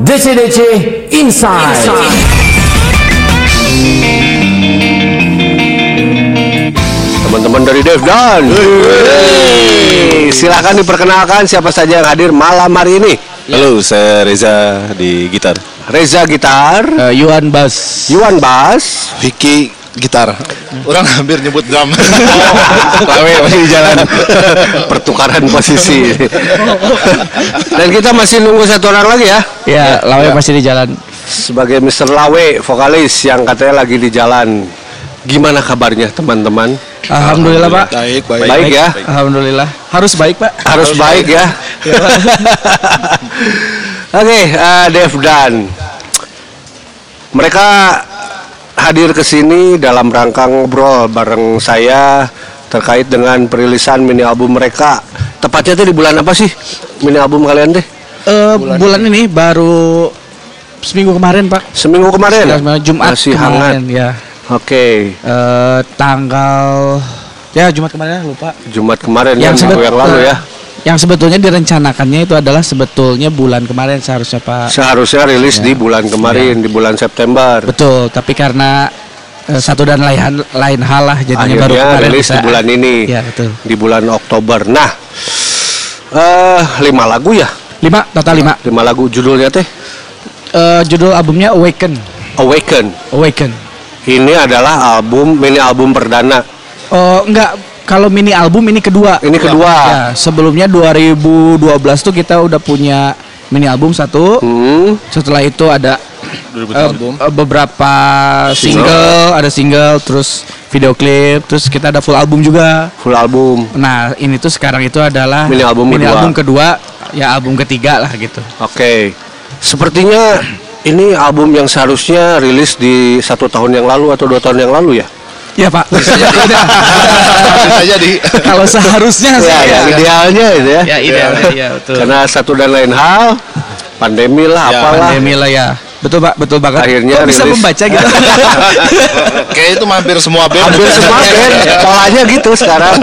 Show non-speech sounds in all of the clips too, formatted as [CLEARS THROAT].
DC-DC Inside. Teman-teman dari Dev Dan Silahkan diperkenalkan siapa saja yang hadir malam hari ini Halo, saya Reza di gitar. Reza Gitar Eh, Yuan Bas. Yuan Bass Vicky gitar. Orang hampir nyebut drum. [LAUGHS] Lawe masih di jalan. Pertukaran posisi Dan kita masih nunggu satu orang lagi ya Ya, Lawe masih di jalan. Sebagai Mr. Lawe Vokalis yang katanya lagi di jalan Gimana kabarnya teman-teman? Alhamdulillah, Pak. Baik, baik. Baik ya Alhamdulillah. Harus baik, Pak. Harus baik ya [LAUGHS] Oke, eh, Dev Dan. Mereka hadir ke sini dalam rangka ngobrol bareng saya terkait dengan perilisan mini album mereka. Tepatnya tuh di bulan apa sih mini album kalian teh? Eh, bulan, ini baru seminggu kemarin, Pak. Seminggu kemarin. Jumat Masih kemarin, hangat. ya. Oke, Eh, tanggal ya Jumat kemarin lupa. Jumat kemarin Yang yang minggu yang lalu ya. Yang sebetulnya direncanakannya itu adalah sebetulnya bulan kemarin seharusnya, Pak. Seharusnya rilis di bulan kemarin, di bulan September. Betul, tapi karena eh, satu dan lain lain hal lah jadinya baru Akhirnya kemarin rilis bisa. di bulan ini. Ya, betul. Di bulan Oktober. Nah, eh lima lagu ya, Lima, total lima. lima lagu judulnya teh Eh, judul albumnya Awaken. Awaken. Awaken. Ini adalah album mini album perdana. Oh, enggak. Kalau mini album ini kedua. Ini kedua. Ya, sebelumnya 2012 tuh kita udah punya mini album satu. Hmm, Setelah itu ada 2000 album. eh, beberapa single, ada single, terus video klip, terus kita ada full album juga. full album. Nah, ini tuh sekarang itu adalah Mini album kedua. album kedua, ya album ketiga lah gitu. Oke. Sepertinya ini album yang seharusnya rilis di satu tahun yang lalu atau dua tahun yang lalu ya? Ya, Pak. Bisa jadi. [LAUGHS] Kalau seharusnya Ya, sih, yang idealnya itu ya. Ya, idealnya ya, betul. Karena satu dan lain hal, pandemi lah, Ya, apalah. pandemi lah ya. Betul pak, betul banget. Akhirnya Kok bisa rilis. membaca gitu. [LAUGHS] Kayak itu mampir semua band. Hampir semua band polanya gitu sekarang.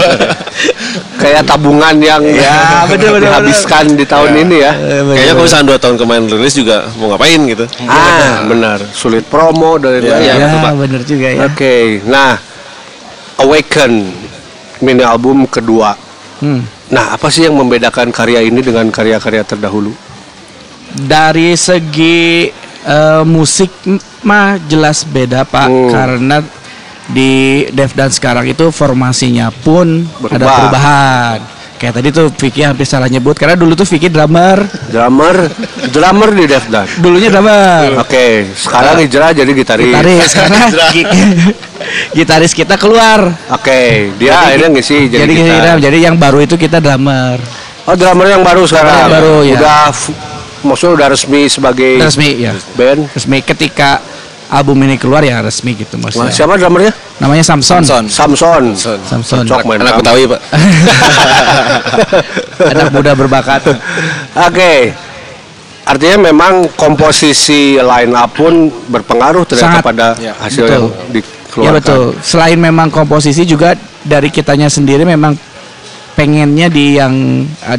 Kayak tabungan yang Ya, betul, betul, dihabiskan di tahun ini ya. Kayaknya kalau misalnya dua tahun kemarin rilis juga mau ngapain gitu. Ah, benar. Sulit promo dan Ya, lain-lain. ya, betul, Pak. bener juga ya. Oke, nah Awaken mini album kedua. Hmm. Nah, apa sih yang membedakan karya ini dengan karya-karya terdahulu? Dari segi eh, musik mah jelas beda pak, Hmm. karena di Dev dan sekarang itu formasinya pun ada Berubah. perubahan. Kayak tadi tuh Vicky hampir salah nyebut karena dulu tuh Vicky drummer, Drummer, drummer di Dan. dulunya drummer. Oke, sekarang hijrah jadi gitaris. Gitaris karena gi- [LAUGHS] gitaris kita keluar. Oke, dia akhirnya ngisi jadi, Jadi, gitar. jadi, jadi yang baru itu kita drummer. Oh, drummer yang baru sekarang. Yang baru, ya. Udah maksudnya udah resmi sebagai Resmi ya. band. resmi ketika album ini keluar ya resmi gitu Wah, maksudnya. siapa drummernya? Namanya Samson. Samson. Samson. Samson. Cocok main Anak. Betawi, Pak. [LAUGHS] Anak muda berbakat. [LAUGHS] Oke. Artinya memang komposisi line up pun berpengaruh ternyata Sangat. pada Ya, hasil betul. yang Ya dikeluarkan. betul. Selain memang komposisi juga dari kitanya sendiri memang pengennya di yang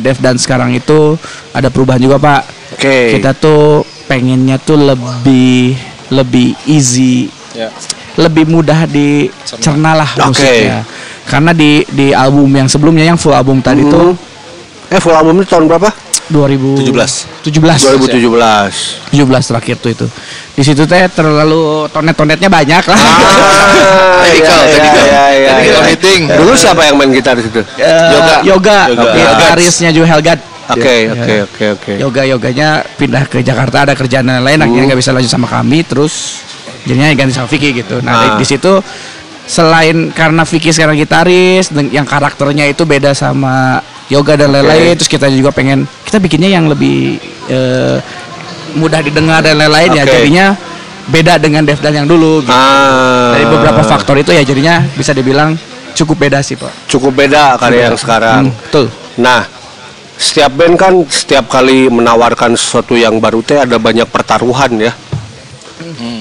Dev dan sekarang itu ada perubahan juga Pak. Oke. Kita tuh pengennya tuh lebih lebih easy, Ya. lebih mudah dicerna lah Oke. musiknya. Karena di di album yang sebelumnya yang full album tadi Mhm. tuh Eh full album itu tahun berapa? 2017 17. 2017. 17 terakhir tuh itu. Di situ teh terlalu tonet-tonetnya banyak lah. Ah, [LAUGHS] Technical, iya, technical. iya, iya, Technical iya. meeting. Dulu siapa yang main gitar di situ? Eh, Yoga. yoga, Yoga. gitarisnya Joe Helgad. Oke, Ya. oke, oke, oke. Yoga yoganya pindah ke Jakarta ada kerjaan dan lain akhirnya Hmm. nggak bisa lanjut sama kami terus jadinya ganti sama Vicky gitu. Nah Ah. di, situ selain karena Vicky sekarang gitaris yang karakternya itu beda sama Yoga dan lain-lain terus kita juga pengen kita bikinnya yang lebih eh, mudah didengar dan lain-lain ya Oke. jadinya beda dengan Dev dan yang dulu gitu. Ah, dari beberapa faktor itu ya jadinya bisa dibilang cukup beda sih pak. cukup beda karya yang sekarang. Hmm, betul. Nah, setiap band kan setiap kali menawarkan sesuatu yang baru teh ada banyak pertaruhan ya.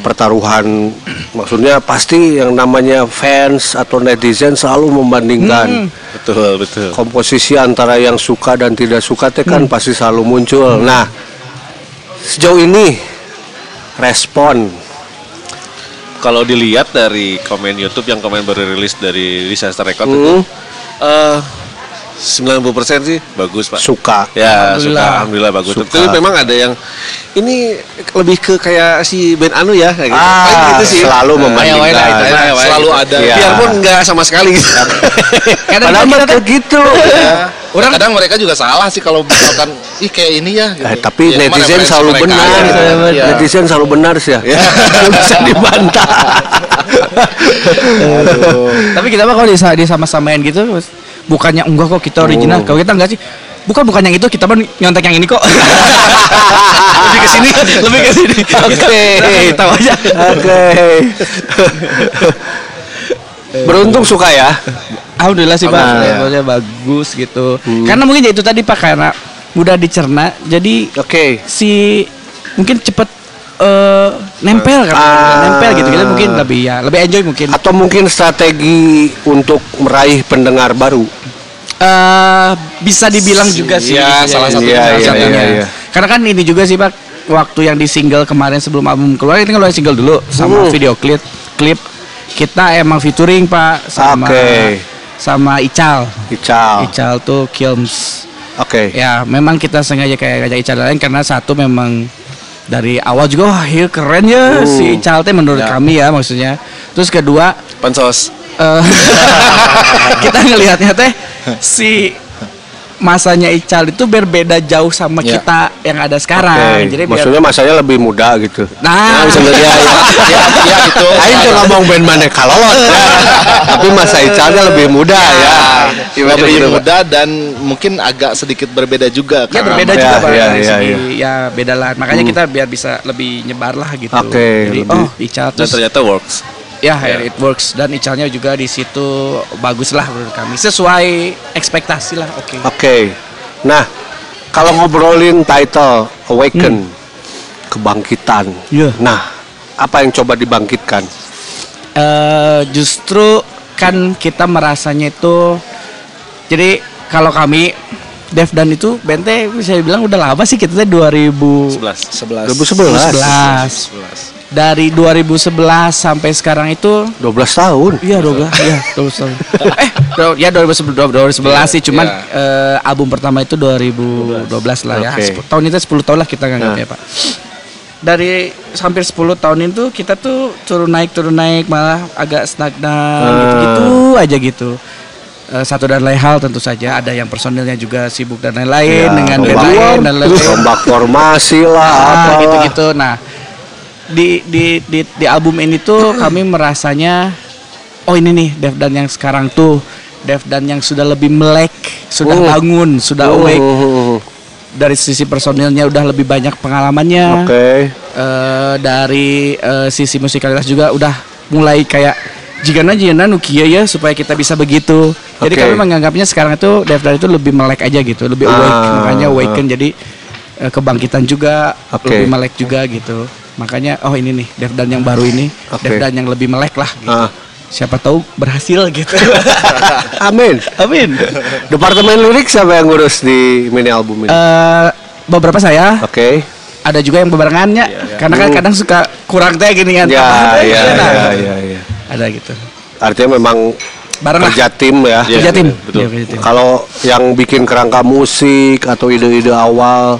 Pertaruhan maksudnya pasti yang namanya fans atau netizen selalu membandingkan Betul, betul. komposisi antara yang suka dan tidak suka teh kan pasti selalu muncul. Nah, sejauh ini respon Kalau dilihat dari komen YouTube yang komen baru rilis dari Disaster Record itu Hmm. Eh 90% sih bagus, Pak. suka. Ya, Alhamdulillah. suka alhamdulillah bagus. Suka. Tapi memang ada yang ini lebih ke kayak si Ben Anu ya kayak gitu. Ah, Kayak gitu sih. selalu Nah, membandingkan. iya, iya, iya, iya, Selalu iya. ada. Iya. Biarpun enggak sama sekali gitu. [LAUGHS] Kadang Padahal kita tuh gitu. Orang kadang mereka juga salah sih kalau misalkan ih kayak ini ya gitu. Eh, tapi Ya, netizen selalu mereka benar. aja. Iya. Netizen selalu benar sih ya. [LAUGHS] Nggak bisa dibantah. [LAUGHS] Tapi kita mah kalau disa- disama-samain gitu bukannya enggak kok kita original. Kalau kita enggak sih Bukan bukan yang itu, kita mah nyontek yang ini kok. [LAUGHS] lebih ke sini, lebih ke sini. Oke. Tahu aja. Oke. Beruntung suka ya. Alhamdulillah sih Pak, levelnya bagus gitu. Karena mungkin ya itu tadi Pak karena mudah dicerna, jadi Oke. si mungkin cepet eh, nempel kan, Ah. nempel gitu. Kita mungkin lebih ya, lebih enjoy mungkin. Atau mungkin strategi untuk meraih pendengar baru. Eh, bisa dibilang juga sih. Salah satunya. Iya, Salah iya, satunya. iya, iya. Karena kan ini juga sih Pak, waktu yang di single kemarin sebelum album keluar ini kan keluar single dulu sama Hmm. video klip klip kita emang featuring Pak sama Oke. sama Ical. Ical. Ical tuh Kilms. Oke. Ya, memang kita sengaja kayak ngajak Ical lain karena satu memang dari awal juga wah iya keren ya si Ical teh menurut kami ya maksudnya. Terus kedua Pansos. eh, [LAUGHS] kita ngelihatnya teh si masanya Ical itu berbeda jauh sama Ya. kita yang ada sekarang. Oke. Jadi biar Maksudnya masanya lebih muda gitu. nah, bisa ya, ya, ya, ya, itu. Aing tuh ngomong band mana kalolot. [LAUGHS] ya. Tapi masa Icalnya lebih muda ya. Iya, lebih muda dan mungkin agak sedikit berbeda juga ya karena berbeda Ya, juga Pak ya, ya, segi ya. ya beda lah. Makanya kita biar bisa lebih nyebar lah gitu. Oke, Jadi lebih- oh Ical Dan terus ternyata works. Ya it works dan Icalnya juga di situ bagus lah menurut kami sesuai ekspektasi lah. Oke. Oke. Nah, kalau ngobrolin title Awaken, kebangkitan. Iya. Nah, apa yang coba dibangkitkan? eh justru kan kita merasanya itu jadi kalau kami Dev dan itu Bente bisa bilang udah lama sih kita teh 2000 11. 2011. 2011 dari 2011 sampai sekarang itu 12 tahun. iya 12 [LAUGHS] iya 12 tahun. [LAUGHS] Eh ya 2011 2011 sih cuman eh, album pertama itu 2012 lah ya. Oke. 10 tahun itu 10 tahun lah kita nganggapnya Pak dari hampir 10 tahun itu kita tuh turun naik turun naik malah agak stagnan gitu gitu aja gitu. Eh, satu dan lain hal tentu saja. Ada yang personilnya juga sibuk dan lain-lain Ya, dengan band lain dan lain-lain. Rombak formasi lah, Ah, apa. gitu-gitu. Nah, di di di di album ini tuh [CLEARS THROAT] kami merasanya oh ini nih Dev dan yang sekarang tuh Dev dan yang sudah lebih melek, sudah Hmm. bangun, sudah Hmm, awake. Dari sisi personilnya udah lebih banyak pengalamannya. Oke. Eh, dari eh, sisi musikalitas juga udah mulai kayak jika jika nukia ya supaya kita bisa begitu. Jadi kami menganggapnya sekarang itu Dev dan itu lebih melek aja gitu, lebih awake. Ah, Makanya awaken jadi eh, kebangkitan juga, Oke. lebih melek juga gitu. Makanya oh ini nih Dev dan yang baru ini, Oke. Dev dan yang lebih melek lah gitu. Ah. Siapa tahu berhasil gitu. [LAUGHS] Amin. Amin. Departemen lirik siapa yang ngurus di mini album ini? Eh, beberapa saya Oke. ada juga yang bebarengannya karena kan kadang suka kurang teh gini kan. Ya, ya, ya, ya, ya. Ada gitu. Artinya memang Bareng lah. kerja tim ya. Iya, Kerja tim. betul. Iya, kerja tim. Kalau yang bikin kerangka musik atau ide-ide awal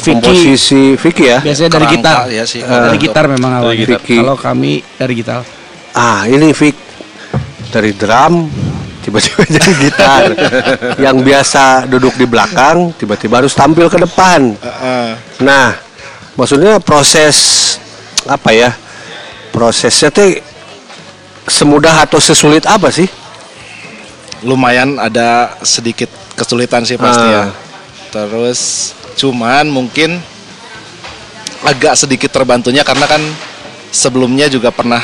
Vicky. komposisi Vicky ya. Biasanya dari Kerangka, gitar. ya sih. dari Eh, gitar memang awalnya. Kalau kami dari gitar. Ah, ini Vic dari drum tiba-tiba [LAUGHS] jadi gitar. [LAUGHS] yang biasa duduk di belakang tiba-tiba harus tampil ke depan. Heeh. Nah, maksudnya proses apa ya? Prosesnya teh semudah atau sesulit apa sih? lumayan ada sedikit kesulitan sih pasti Ah. ya. Terus cuman mungkin agak sedikit terbantunya karena kan sebelumnya juga pernah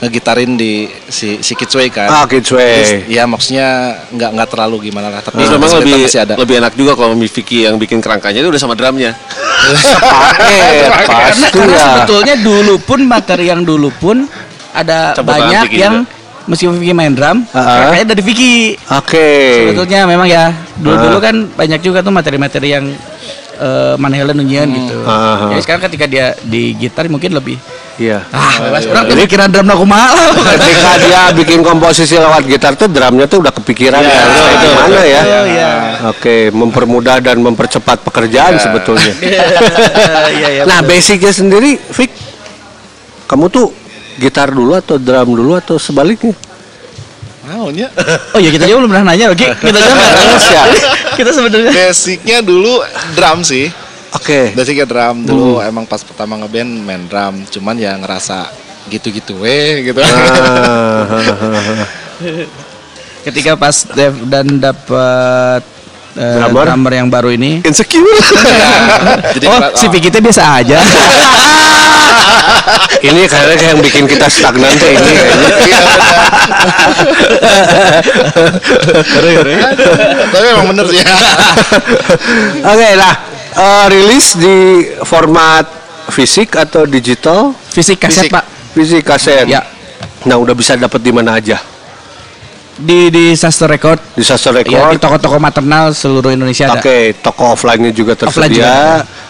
ngegitarin di si si Kidsway kan. Ah, Kidsway. Terus, ya maksudnya nggak nggak terlalu gimana lah tapi Terus memang lebih masih ada. lebih enak juga kalau Vicky yang bikin kerangkanya itu udah sama drumnya. Pakai Karena, pasti karena ya. sebetulnya dulu pun materi yang dulu pun ada tangan banyak yang meskipun Vicky main drum, Ah. kayaknya dari Vicky. Oke. Sebetulnya memang ya dulu-dulu Ah. kan banyak juga tuh materi-materi yang eh, Manhelen nunyian gitu. Ah, ah. Jadi sekarang ketika dia di gitar mungkin lebih Iya. ah bebas orang tuh pikiran drum aku mahal. [LAUGHS] Ketika dia bikin komposisi lewat gitar tuh drumnya tuh udah kepikiran ya, harus kayak gimana ya. iya. Oke, mempermudah dan mempercepat pekerjaan sebetulnya. [LAUGHS] Iya iya. nah, basicnya sendiri, Vic, kamu tuh gitar dulu atau drum dulu atau sebaliknya? Maunya. [LAUGHS] Oh iya kita juga belum pernah nanya oke. Kita juga [LAUGHS] nggak ya? kita sebenarnya Basicnya dulu drum sih. Oke. Basicnya drum dulu emang pas pertama ngeband main drum, cuman ya ngerasa gitu-gitu weh gitu. [LAUGHS] Ah, ketika pas Dev dan dapat eh, Drummer? drummer yang baru ini Insecure. [LAUGHS] Jadi oh ngera- si Piki teh biasa aja [LAUGHS] ini kayaknya yang bikin kita stagnan tuh ini kayaknya. [LAUGHS] Tapi emang bener sih ya. Oke, nah eh, rilis di format fisik atau digital? fisik kaset Fisik. pak Fisik kaset. Ya. Nah, udah bisa dapat di mana aja? Di di Saster Record Di Saster ya di Record. toko-toko maternal seluruh Indonesia ada Oke, toko offline-nya juga Offline juga tersedia,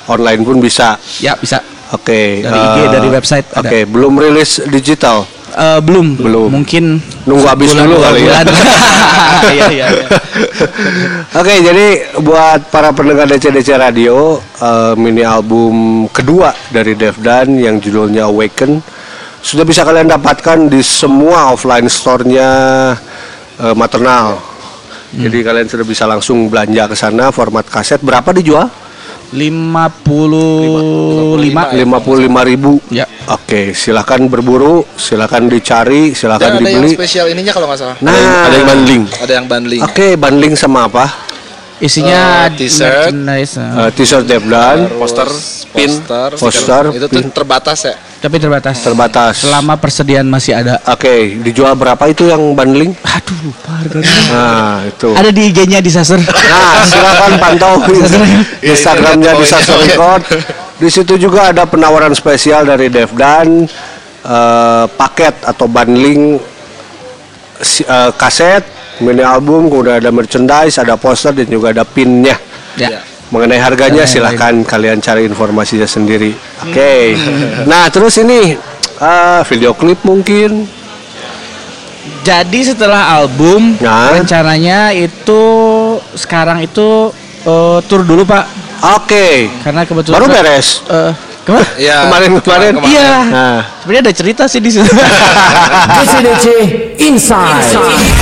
online pun bisa. ya bisa Oke. Dari IG, eh, dari website. Oke, belum rilis digital. Eh, belum Belum. mungkin Nunggu habis dulu kali ya. [LAUGHS] [LAUGHS] iya iya iya. Oke, jadi buat para pendengar DC-DC Radio, eh, mini album kedua dari Devdan yang judulnya Awaken sudah bisa kalian dapatkan di semua offline store-nya eh, maternal. Hmm. Jadi kalian sudah bisa langsung belanja ke sana format kaset berapa dijual? 55 55.000 ribu. Ya. Oke, silahkan berburu, silahkan dicari, silahkan Dan ada yang dibeli. spesial ininya kalau nggak salah. Nah, ada yang bundling. Ada yang bundling. Oke, bundling sama apa? Isinya Eh, t-shirt. merchandise. Eh, T-shirt Devdan, Poster, pin. poster, Poster, itu tuh pin. terbatas ya. tapi terbatas terbatas. selama persediaan masih ada Oke, dijual berapa itu yang bundling? aduh lupa harganya Nah, itu. ada di IG-nya di Saster Nah, silakan pantau [LAUGHS] Instagramnya di Sastra Record. Di situ juga ada penawaran spesial dari Devdan eh, paket atau bundling eh, kaset, mini album, kemudian ada merchandise, ada poster dan juga ada pinnya. ya Mengenai harganya Dan silahkan kalian cari informasinya sendiri. Oke. Nah, terus ini eh, video klip mungkin. jadi setelah album Nah. rencananya itu sekarang itu eh, tur dulu pak Oke. karena kebetulan Baru beres. Eh, ke mana? Iya. Kemarin kemarin. Iya. Nah. Sebenarnya ada cerita sih di situ. DC DC Inside.